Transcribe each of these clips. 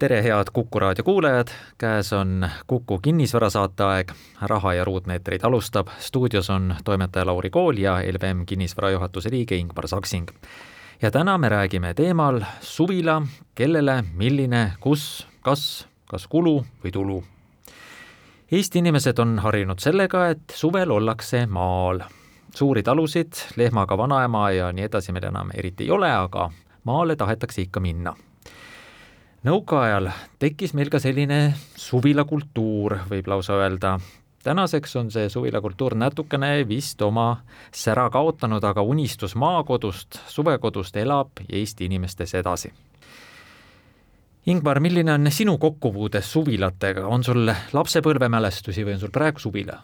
tere, head Kuku raadio kuulajad, käes on Kuku kinnisvara saateaeg, Raha ja ruutmeetreid alustab, stuudios on toimetaja Lauri Kool ja LVM kinnisvara juhatuse liige Ingmar Saksing. ja täna me räägime teemal suvila, kellele, milline, kus, kas, kas kulu või tulu. Eesti inimesed on harjunud sellega, et suvel ollakse maal. suuri talusid, lehmaga vanaema ja nii edasi meil enam eriti ei ole, aga maale tahetakse ikka minna nõukaajal tekkis meil ka selline suvilakultuur, võib lausa öelda. tänaseks on see suvilakultuur natukene vist oma sära kaotanud, aga unistus maakodust, suvekodust elab Eesti inimestes edasi. Ingmar, milline on sinu kokkupuude suvilatega, on sul lapsepõlvemälestusi või on sul praegu suvila?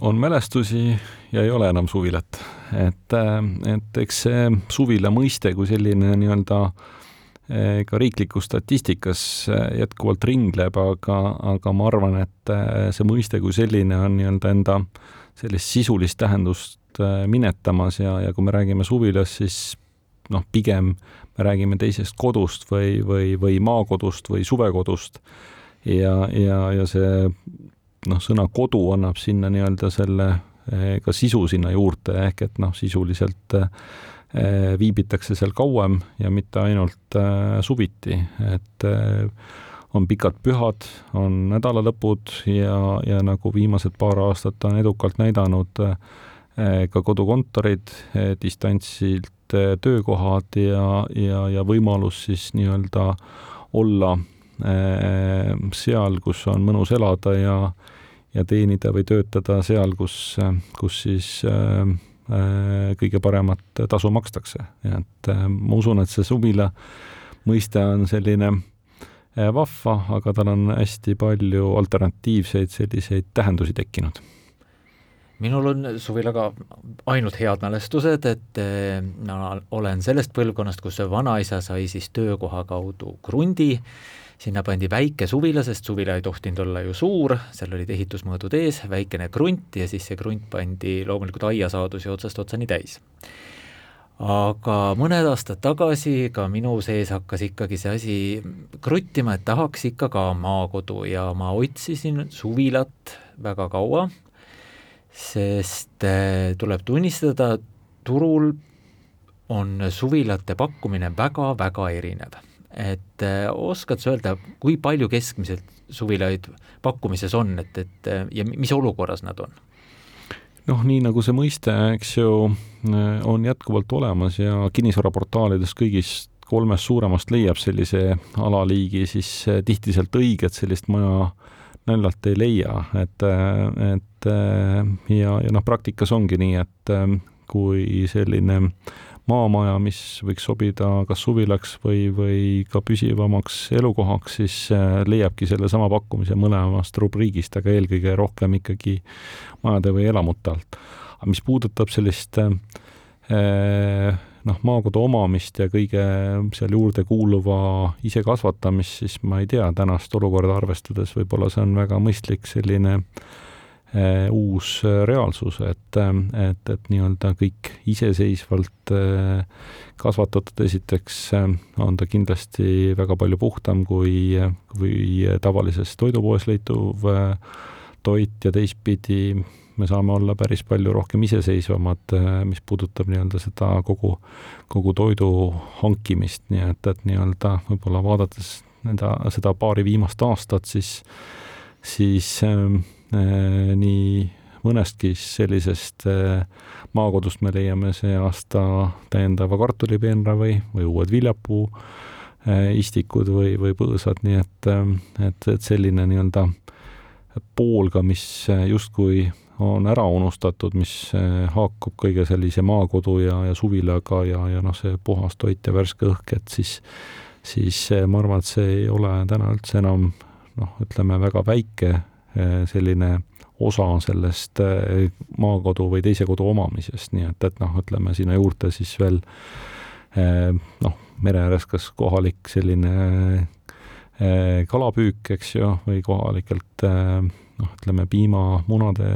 on mälestusi ja ei ole enam suvilat, et, et eks see suvila mõiste kui selline nii-öelda äh, Eh, ka riiklikus statistikas eh, jätkuvalt ringleb, aga, aga ma arvan, et eh, see mõiste kui selline on nii-öelda enda sellist sisulist tähendust minetamas ja, ja kui me räägime suvilast, siis noh, pigem me räägime teisest kodust või, või, või maakodust või suvekodust. ja, ja, ja see noh, sõna kodu annab sinna nii-öelda selle ka sisu sinna juurde, ehk et noh, sisuliselt äh, Eh, viibitakse seal kauem ja mitte ainult eh, suviti, et eh, on pikad pühad, on nädalalõpud ja, ja nagu viimased paar aastat on edukalt näidanud, ka kodukontorid, distantsilt töökohad ja, ja, ja võimalus siis nii-öelda olla seal, kus on mõnus elada ja ja teenida või töötada seal, kus, kus siis äh, Äh, kõige paremat tasu makstakse, et äh, ma usun, et see suvila mõiste on selline äh, vahva, aga tal on hästi palju alternatiivseid selliseid tähendusi tekkinud. Minul on suvilaga ainult head mälestused, et ma olen sellest põlvkonnast, kus vanaisa sai siis töökoha kaudu krundi sinna pandi väike suvila, sest suvila ei tohtinud olla ju suur, seal olid ehitusmõõdud ees, väikene krunt ja siis see krunt pandi loomulikult aiasaadusi otsast otsani täis. aga mõned aastad tagasi ka minu sees hakkas ikkagi see asi kruttima, et tahaks ikka ka maakodu ja ma otsisin suvilat väga kaua, sest eh, tuleb tunnistada, turul on suvilate pakkumine väga-väga erinev et äh, oskad sa öelda, kui palju keskmiselt suvilaid pakkumises on, et, et äh, ja mis olukorras nad on? noh, nii nagu see mõiste, eks ju, äh, on jätkuvalt olemas ja kinnisvaraportaalidest kõigist kolmest suuremast leiab sellise alaliigi, siis tihti sealt õiget sellist maja naljalt ei leia, et, et ja, ja noh, praktikas ongi nii, et kui selline äh, maamaja, mis võiks sobida kas suvilaks või, või ka püsivamaks elukohaks, siis äh, leiabki sellesama pakkumise mõlemast rubriigist, aga eelkõige rohkem ikkagi majade või elamute alt. aga mis puudutab sellist äh, noh, maakodu omamist ja kõige seal juurde kuuluva isekasvatamist, siis ma ei tea, tänast olukorda arvestades võib-olla see on väga mõistlik selline äh, uus eh, reaalsus, et, eh, et, et nii-öelda kõik iseseisvalt kasvatatud, esiteks on ta kindlasti väga palju puhtam kui, kui tavalises toidupoes leituv toit ja teistpidi me saame olla päris palju rohkem iseseisvamad, mis puudutab nii-öelda seda kogu, kogu toidu hankimist, nii et, et nii-öelda võib-olla vaadates nende, seda paari viimast aastat, siis, siis nii mõnestki sellisest äh, maakodust me leiame see aasta täiendava kartulipeenra või, või uued viljapuu äh, istikud või, või põõsad, nii et, et, et selline nii-öelda pool ka, mis justkui on ära unustatud, mis haakub kõige sellise maakodu ja, ja suvilaga ja, ja noh, see puhas toit ja värske õhk, et siis, siis ma arvan, et see ei ole täna üldse enam noh, ütleme väga väike selline osa sellest maakodu või teise kodu omamisest, nii et, et noh, ütleme sinna juurde siis veel noh, mere ääres kas kohalik selline kalapüük, eks ju, või kohalikelt noh, ütleme piimamunade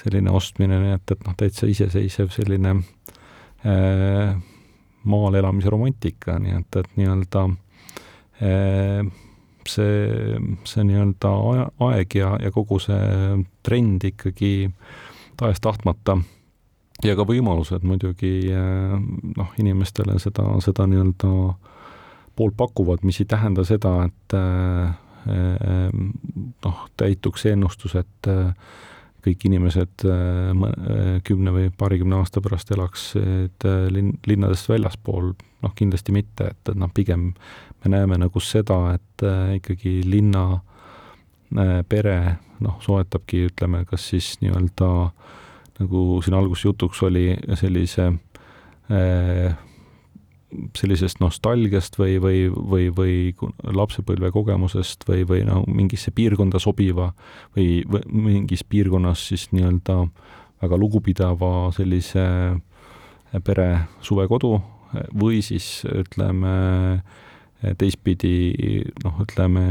selline ostmine, nii et, et noh, täitsa iseseisev selline äh, maal elamise romantika, nii et, et nii-öelda äh, see, see nii-öelda aeg ja, ja kogu see trend ikkagi tahes-tahtmata. Ja ka võimalused muidugi noh, inimestele seda, seda nii-öelda poolt pakuvad, mis ei tähenda seda, et noh, täituks ennustus, et kõik inimesed kümne või paarikümne aasta pärast elaksid linn, linnadest väljaspool, noh kindlasti mitte, et, et noh, pigem me näeme nagu seda, et ikkagi linna pere noh, soetabki, ütleme, kas siis nii-öelda äh, nagu siin alguses jutuks oli, sellise äh, sellisest nostalgiast või, või, või, või lapsepõlve kogemusest või, või no mingisse piirkonda sobiva või, või mingis piirkonnas siis nii-öelda väga lugupidava sellise pere suvekodu või siis ütleme teistpidi noh, ütleme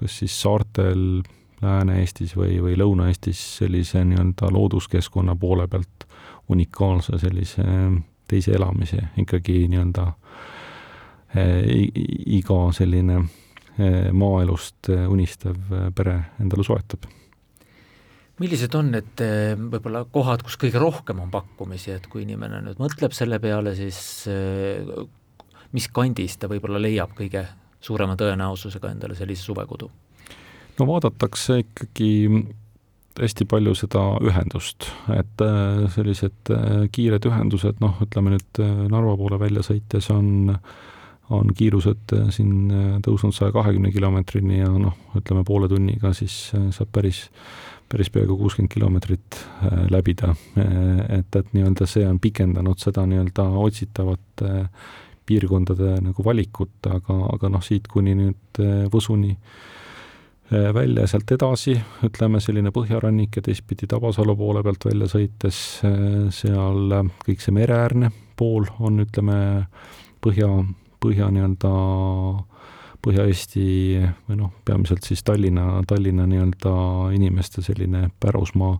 kas siis saartel Lääne-Eestis või, või Lõuna-Eestis sellise nii-öelda looduskeskkonna poole pealt unikaalse sellise teise elamise ikkagi nii-öelda eh, iga selline eh, maaelust eh, unistav pere endale soetab. millised on need võib-olla kohad, kus kõige rohkem on pakkumisi, et kui inimene nüüd mõtleb selle peale, siis mis kandis ta võib-olla leiab kõige suurema tõenäosusega endale sellise suvekodu? no vaadatakse ikkagi hästi palju seda ühendust, et äh, sellised äh, kiired ühendused, noh, ütleme nüüd äh, Narva poole välja sõites on, on kiirused siin tõusnud saja kahekümne kilomeetrini ja noh, ütleme poole tunniga siis saab päris, päris peaaegu kuuskümmend kilomeetrit läbida. et, et nii-öelda see on pikendanud seda nii-öelda otsitavat piirkondade nagu valikut, aga, aga noh, siit kuni nüüd Võsuni äh, Äh, välja sealt edasi, ütleme selline põhjarannik ja teistpidi Tabasalu poole pealt välja sõites, äh, seal kõik see mereäärne pool on, ütleme, põhja, põhja nii-öelda Põhja-Eesti või noh, peamiselt siis Tallinna, Tallinna nii-öelda inimeste selline pärusmaa,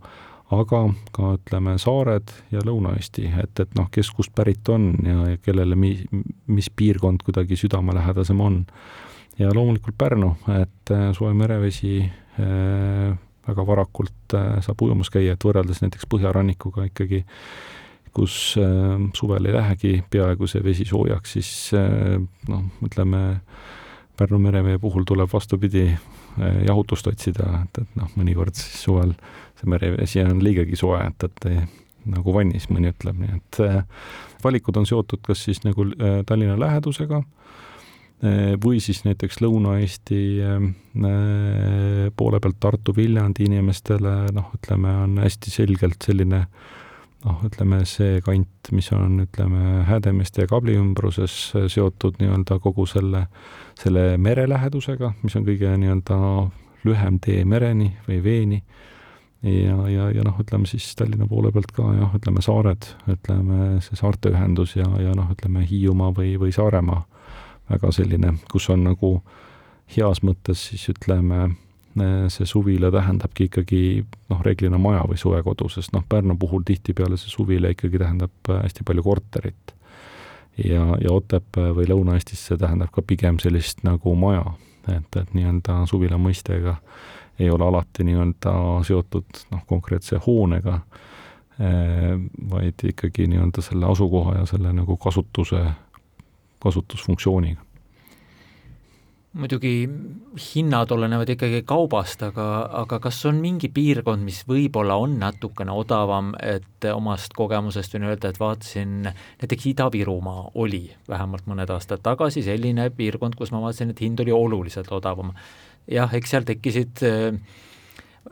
aga ka ütleme, saared ja Lõuna-Eesti, et, et noh, kes kust pärit on ja, ja kellele mi-, mis piirkond kuidagi südamelähedasem on ja loomulikult Pärnu, et äh, soe merevesi äh, väga varakult äh, saab ujumas käia, et võrreldes näiteks põhjarannikuga ikkagi, kus suvel ei lähegi peaaegu see vesi soojaks, siis noh, ütleme, Pärnu merevee puhul tuleb vastupidi jahutust otsida, et, et noh, mõnikord siis suvel see merevesi on liigagi soe, et, et nagu vannis, mõni ütleb, nii et valikud on seotud kas siis nagu Tallinna lähedusega äh,, Äh, või siis näiteks Lõuna-Eesti äh, poole pealt Tartu-Viljandi inimestele noh, ütleme, on hästi selgelt selline noh, ütleme see kant, mis on, ütleme, Häädemeeste ja Kabli ümbruses äh, seotud nii-öelda kogu selle, selle merelähedusega, mis on kõige nii-öelda lühem tee mereni või veeni, ja, ja, ja noh, ütleme siis Tallinna poole pealt ka jah, ütleme saared, ütleme see saarte ühendus ja, ja noh, ütleme Hiiumaa või, või Saaremaa väga selline, kus on nagu heas mõttes siis ütleme, see suvila tähendabki ikkagi noh, reeglina maja või suvekodu, sest noh, Pärnu puhul tihtipeale see suvila ikkagi tähendab hästi palju korterit. ja, ja Otepää või Lõuna-Eestis see tähendab ka pigem sellist nagu maja, et, et nii-öelda suvila mõistega ei ole alati nii-öelda seotud noh, konkreetse hoonega, vaid ikkagi nii-öelda selle asukoha ja selle nagu kasutuse kasutusfunktsiooniga muidugi hinnad olenevad ikkagi kaubast, aga, aga kas on mingi piirkond, mis võib-olla on natukene odavam, et omast kogemusest võin öelda, et vaatasin, näiteks Ida-Virumaa oli vähemalt mõned aastad tagasi selline piirkond, kus ma vaatasin, et hind oli oluliselt odavam. jah, eks seal tekkisid äh,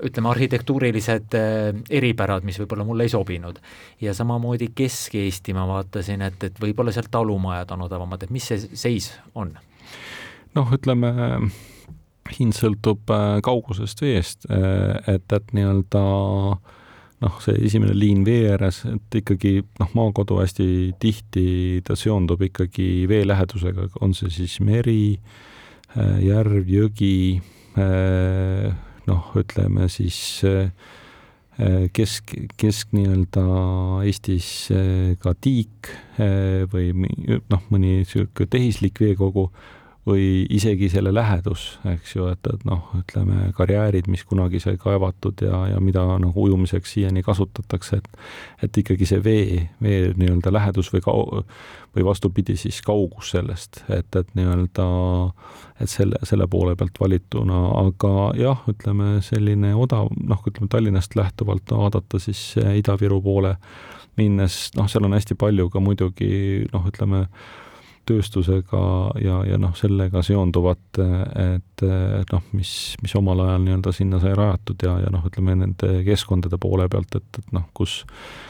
ütleme, arhitektuurilised äh, eripärad, mis võib-olla mulle ei sobinud. ja samamoodi Kesk-Eesti ma vaatasin, et, et võib-olla seal talumajad on odavamad, et mis see seis on? noh, ütleme hind sõltub kaugusest veest, et, et nii-öelda noh, see esimene liin vee ääres, et ikkagi noh, maakodu hästi tihti ta seondub ikkagi vee lähedusega, on see siis meri, järv, jõgi, noh, ütleme siis kesk, kesk nii-öelda Eestis ka tiik või noh, mõni niisugune tehislik veekogu või isegi selle lähedus, eks ju, et, et noh, ütleme karjäärid, mis kunagi sai kaevatud ja, ja mida nagu ujumiseks siiani kasutatakse, et et ikkagi see vee, vee nii-öelda lähedus või kau-, või vastupidi, siis kaugus sellest, et, et nii-öelda, et selle, selle poole pealt valituna, aga jah, ütleme selline odav, noh, ütleme Tallinnast lähtuvalt vaadata siis Ida-Viru poole minnes, noh, seal on hästi palju ka muidugi noh, ütleme tööstusega ja, ja noh, sellega seonduvat, et noh, mis, mis omal ajal nii-öelda sinna sai rajatud ja, ja noh, ütleme nende keskkondade poole pealt, et, et noh, kus,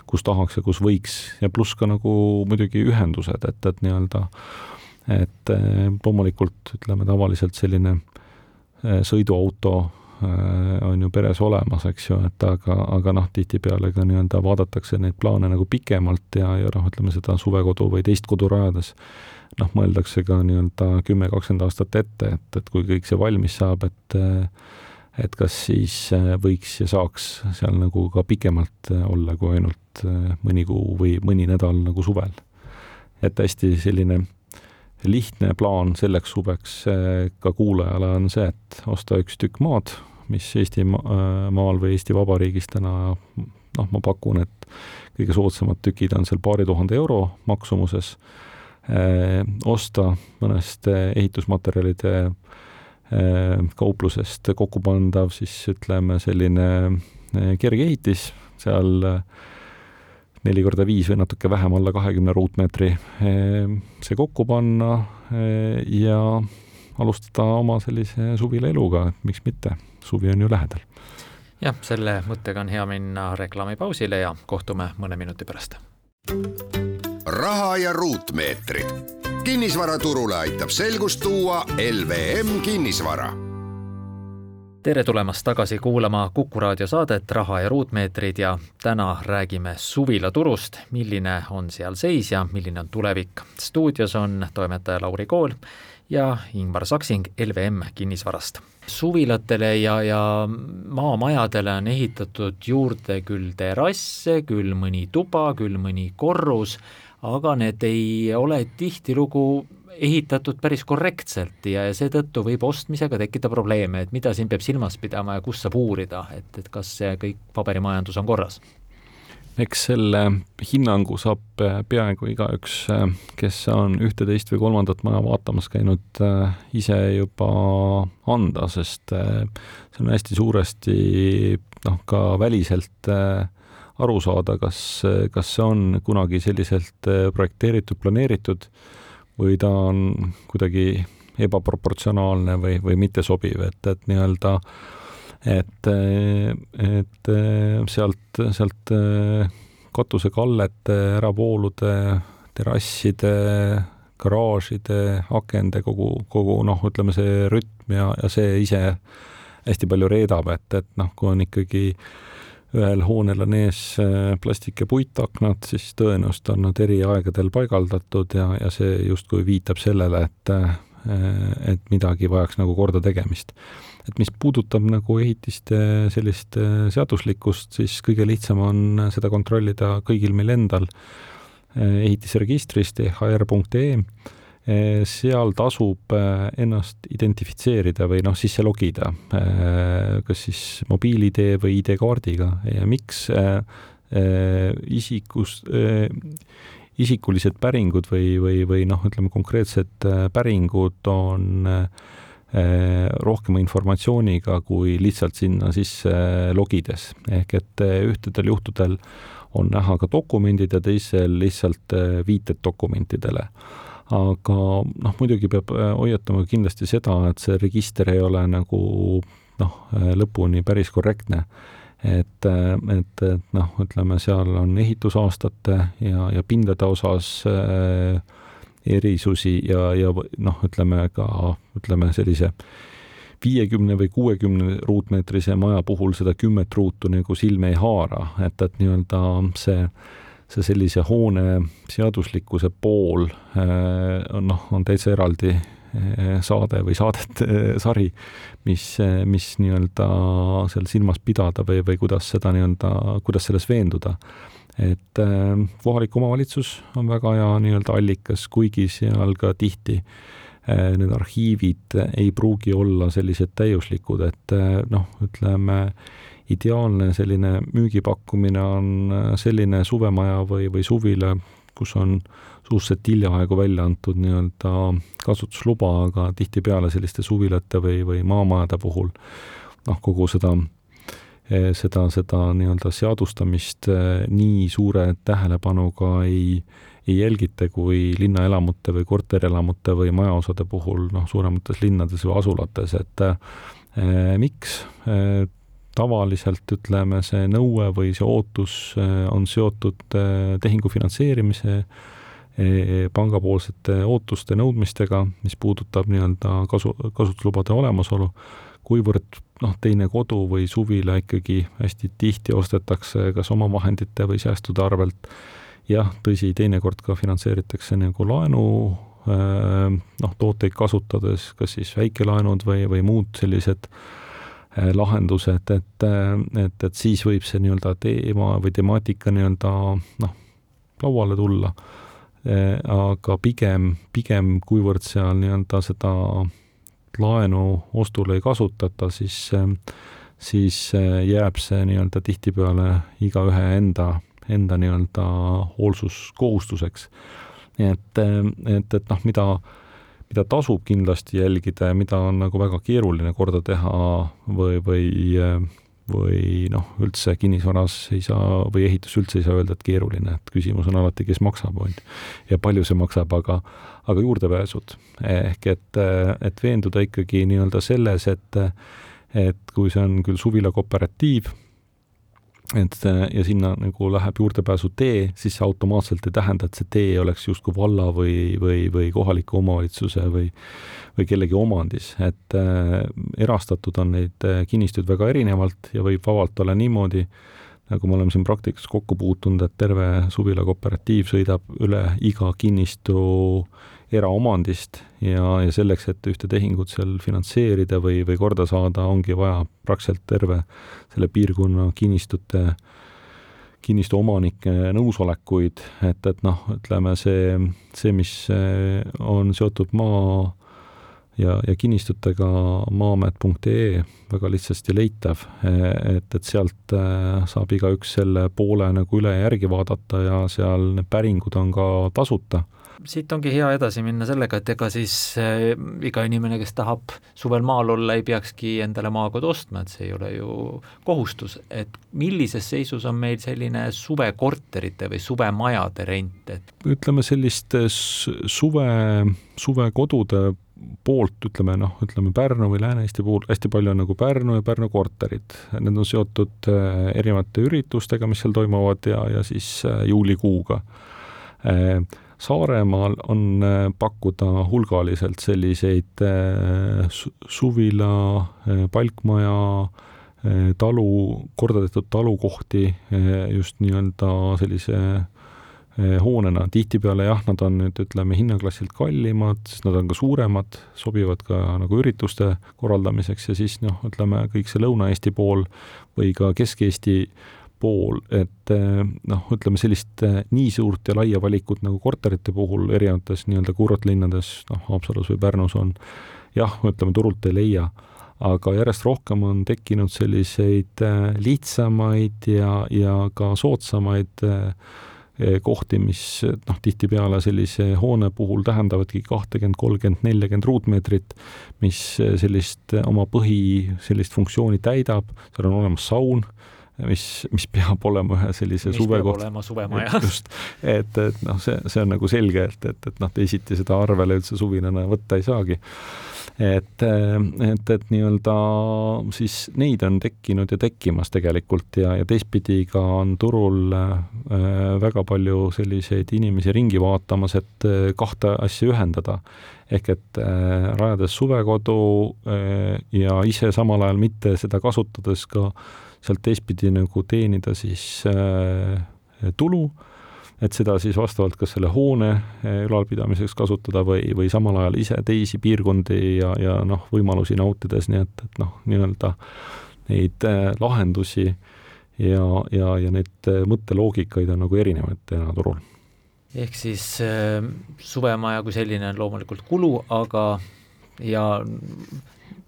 kus tahaks ja kus võiks. Ja pluss ka nagu muidugi ühendused, et, et nii-öelda et loomulikult ütleme tavaliselt selline eh, sõiduauto on ju peres olemas, eks ju, et aga, aga noh, tihtipeale ka nii-öelda vaadatakse neid plaane nagu pikemalt ja, ja noh, ütleme seda suvekodu või teist kodu rajades, noh, mõeldakse ka nii-öelda kümme, kakskümmend aastat ette, et, et kui kõik see valmis saab, et et kas siis äh, võiks ja saaks seal nagu ka pikemalt äh, olla kui ainult mõni kuu või mõni nädal nagu suvel. et hästi selline lihtne plaan selleks suveks ka kuulajale on see, et osta üks tükk maad, mis Eestimaal või Eesti Vabariigis täna noh, ma pakun, et kõige soodsamad tükid on seal paari tuhande euro maksumuses eh,, osta mõnest ehitusmaterjalide eh, kauplusest kokkupandav siis ütleme, selline eh, kergeehitis, seal neli korda viis või natuke vähem, alla kahekümne ruutmeetri, see kokku panna ja alustada oma sellise suvilaeluga, et miks mitte, suvi on ju lähedal. jah, selle mõttega on hea minna reklaamipausile ja kohtume mõne minuti pärast. raha ja ruutmeetrid. kinnisvaraturule aitab selgust tuua LVM kinnisvara tere tulemast tagasi kuulama Kuku raadio saadet Raha ja ruutmeetrid ja täna räägime suvilaturust, milline on seal seis ja milline on tulevik. stuudios on toimetaja Lauri Kool ja Ingmar Saksing LVM kinnisvarast. suvilatele ja, ja maamajadele on ehitatud juurde küll terrasse, küll mõni tuba, küll mõni korrus, aga need ei ole tihtilugu ehitatud päris korrektselt ja, ja seetõttu võib ostmisega tekkida probleeme, et mida siin peab silmas pidama ja kus saab uurida, et, et kas see kõik paberimajandus on korras eks selle hinnangu saab äh, peaaegu igaüks, äh, kes on ühte, teist või kolmandat maja vaatamas käinud, äh, ise juba anda, sest see on hästi suuresti noh, ka väliselt aru saada, kas, kas see on kunagi selliselt projekteeritud, planeeritud või ta on kuidagi ebaproportsionaalne või, või mittesobiv, et, et nii-öelda äh, et, et sealt, sealt katusekallete, äravoolude, terrasside, garaažide, akende, kogu, kogu noh, ütleme see rütm ja, ja see ise hästi palju reedab, et, et noh, kui on ikkagi ühel hoonel on ees plastik- ja puitaknad, siis tõenäoliselt on nad eri aegadel paigaldatud ja, ja see justkui viitab sellele, et et midagi vajaks nagu korda tegemist et mis puudutab nagu ehitiste sellist äh, seaduslikkust, siis kõige lihtsam on seda kontrollida kõigil meil endal äh, ehitisregistrist ehr.ee. Äh, seal tasub ennast identifitseerida või noh, sisse logida, kas siis mobiil-ID või ID-kaardiga ja miks isikus isikulised päringud või, või, või noh, ütleme konkreetsed päringud on äh, rohkema informatsiooniga kui lihtsalt sinna sisse logides. ehk et eh, ühtedel juhtudel on näha ka dokumendid ja teisel lihtsalt eh, viited dokumentidele. aga noh, muidugi peab hoiatama kindlasti seda, et see register ei ole nagu noh, lõpuni päris korrektne et, et, et noh, ütleme, seal on ehitusaastate ja, ja pindade osas äh, erisusi ja, ja noh, ütleme ka, ütleme sellise viiekümne või kuuekümne ruutmeetrise maja puhul seda kümmet ruutu nagu silme ei haara, et, et nii-öelda see, see sellise hoone seaduslikkuse pool on noh, on täitsa eraldi saade või saadet, sari, mis, mis nii-öelda seal silmas pidada või, või kuidas seda nii-öelda, kuidas selles veenduda. Et kohalik omavalitsus on väga hea nii-öelda allikas, kuigi seal ka tihti need arhiivid ei pruugi olla sellised täiuslikud, et noh, ütleme, ideaalne selline müügipakkumine on selline suvemaja või, või suvila, kus on suhteliselt hiljaaegu välja antud nii-öelda kasutusluba, aga tihtipeale selliste suvilate või, või maamajade puhul noh, kogu seda, seda, seda nii-öelda seadustamist nii suure tähelepanuga ei, ei jälgita kui linnaelamute või korterelamute või majaosade puhul noh, suuremates linnades või asulates, et miks? Tavaliselt ütleme, see nõue või see ootus on seotud eh, tehingu finantseerimise pangapoolsete ootuste nõudmistega, mis puudutab nii-öelda kasu, kasutuslubade olemasolu, kuivõrd noh, teine kodu või suvila ikkagi hästi tihti ostetakse kas omavahendite või säästude arvelt, jah, tõsi, teinekord ka finantseeritakse nagu laenu noh, tooteid kasutades, kas siis väikelaenud või, või muud sellised äh, Äh, lahendused, et, äh, et, et siis võib see nii-öelda teema või temaatika nii-öelda noh, lauale tulla. Äh, aga pigem, pigem kuivõrd seal nii-öelda seda laenu ostul ei kasutata, siis, siis jääb see nii-öelda tihtipeale igaühe enda, enda nii-öelda hoolsuskohustuseks. nii et, et, et noh, mida mida tasub kindlasti jälgida ja mida on nagu väga keeruline korda teha või, või või noh, üldse kinnisvaras ei saa või ehitus üldse ei saa öelda, et keeruline, et küsimus on alati, kes maksab, on ju. ja palju see maksab, aga, aga juurdepääsud. ehk et, et veenduda ikkagi nii-öelda selles, et et kui see on küll suvila kooperatiiv, et ja sinna nagu läheb juurdepääsutee, siis see automaatselt ei tähenda, et see tee oleks justkui valla või, või, või kohaliku omavalitsuse või või kellegi omandis, et äh, erastatud on neid äh, kinnistuid väga erinevalt ja võib vabalt olla niimoodi, nagu me oleme siin praktikas kokku puutunud, et terve suvila kooperatiiv sõidab üle iga kinnistu eraomandist ja, ja selleks, et ühte tehingut seal finantseerida või, või korda saada, ongi vaja praktiliselt terve selle piirkonna kinnistute, kinnistu omanike nõusolekuid, et, et noh, ütleme see, see, mis on seotud maa ja, ja kinnistutega maamet.ee väga lihtsasti leitav, et, et sealt saab igaüks selle poole nagu üle järgi vaadata ja seal need päringud on ka tasuta siit ongi hea edasi minna sellega, et ega siis äh, iga inimene, kes tahab suvel maal olla, ei peakski endale maakodu ostma, et see ei ole ju kohustus, et millises seisus on meil selline suvekorterite või suvemajade rent, et ütleme sellist suve, suvekodude poolt, ütleme noh, ütleme Pärnu või Lääne-Eesti puhul hästi palju on nagu Pärnu ja Pärnu korterid. Need on seotud äh, erinevate üritustega, mis seal toimuvad ja, ja siis äh, juulikuuga Saaremaal on äh, pakkuda hulgaliselt selliseid äh, suvila, äh, palkmaja, talu, korda tehtud talukohti just nii-öelda sellise hoonena, tihtipeale jah, nad on nüüd ütleme hinnaklassilt kallimad, sest nad on ka suuremad, sobivad ka nagu ürituste korraldamiseks ja siis noh, ütleme kõik see Lõuna-Eesti pool või ka Kesk-Eesti pool, et eh, noh, ütleme sellist eh, nii suurt ja laia valikut nagu korterite puhul erinevates nii-öelda kuurortlinnades, noh, Haapsalus või Pärnus on jah, ütleme turult ei leia, aga järjest rohkem on tekkinud selliseid eh, lihtsamaid ja, ja ka soodsamaid kohti, mis noh, tihtipeale sellise hoone puhul tähendavadki kahtekümmend, kolmkümmend, neljakümmend ruutmeetrit, mis sellist oma põhi sellist funktsiooni täidab, seal on olemas saun mis, mis peab olema ühe sellise mis suvekoht. olema suvemaja. just, et, et noh, see, see on nagu selge, et, et, et noh, teisiti seda arvele üldse suvilane võtta ei saagi et, et, et nii-öelda siis neid on tekkinud ja tekkimas tegelikult ja, ja teistpidi ka on turul äh, väga palju selliseid inimesi ringi vaatamas, et äh, kahte asja ühendada. ehk et äh, rajades suvekodu äh, ja ise samal ajal mitte seda kasutades ka sealt teistpidi nagu teenida siis äh, tulu äh, et seda siis vastavalt kas selle hoone eh, ülalpidamiseks kasutada või, või samal ajal ise teisi piirkondi ja, ja noh, võimalusi nautides, nii et, et noh, nii-öelda neid eh, lahendusi ja, ja, ja neid mõtteloogikaid on nagu erinevaid täna turul. ehk siis äh, suvemaja kui selline on loomulikult kulu, aga ja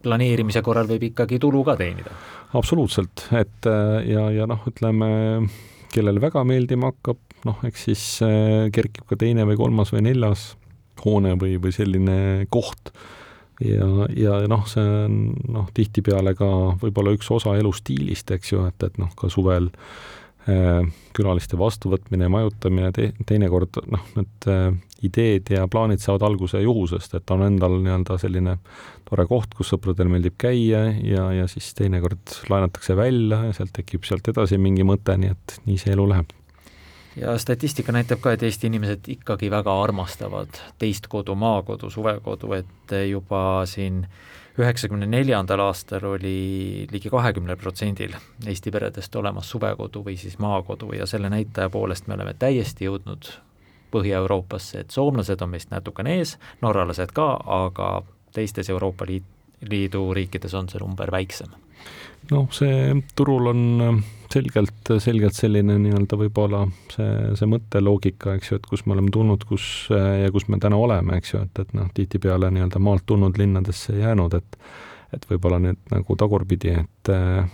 planeerimise korral võib ikkagi tulu ka teenida? absoluutselt, et ja, ja noh, ütleme kellele väga meeldima hakkab, noh, eks siis äh, kerkib ka teine või kolmas või neljas hoone või, või selline koht. ja, ja noh, see on noh, tihtipeale ka võib-olla üks osa elustiilist, eks ju, et, et noh, ka suvel äh, külaliste vastuvõtmine, majutamine te,, teinekord noh, need äh, ideed ja plaanid saavad alguse juhusest, et on endal nii-öelda selline tore koht, kus sõpradel meeldib käia ja, ja siis teinekord laenatakse välja ja sealt tekib sealt edasi mingi mõte, nii et nii see elu läheb. Ja statistika näitab ka, et Eesti inimesed ikkagi väga armastavad teist kodu, maakodu, suvekodu, et juba siin üheksakümne neljandal aastal oli ligi kahekümnel protsendil Eesti peredest olemas suvekodu või siis maakodu ja selle näitaja poolest me oleme täiesti jõudnud Põhja-Euroopasse, et soomlased on meist natukene ees, norralased ka, aga teistes Euroopa Liit, Liidu riikides on see number väiksem noh, see turul on äh, selgelt, selgelt selline nii-öelda võib-olla see, see mõtteloogika, eks ju, et kus me oleme tulnud, kus äh, ja kus me täna oleme, eks ju, et, et noh, tihtipeale nii-öelda maalt tulnud linnadesse jäänud, et et võib-olla nüüd nagu tagurpidi, et äh,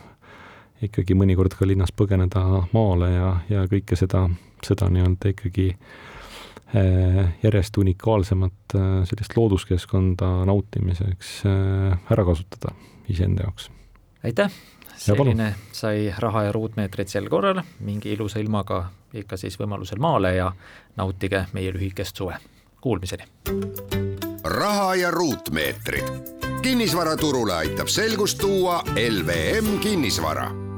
ikkagi mõnikord ka linnast põgeneda maale ja, ja kõike seda, seda nii-öelda ikkagi äh, järjest unikaalsemat äh, sellist looduskeskkonda nautimiseks äh, ära kasutada iseenda jaoks aitäh, selline sai raha ja ruutmeetreid sel korral, minge ilusa ilmaga ikka siis võimalusel maale ja nautige meie lühikest suve. Kuulmiseni! raha ja ruutmeetrid. kinnisvaraturule aitab selgust tuua LVM kinnisvara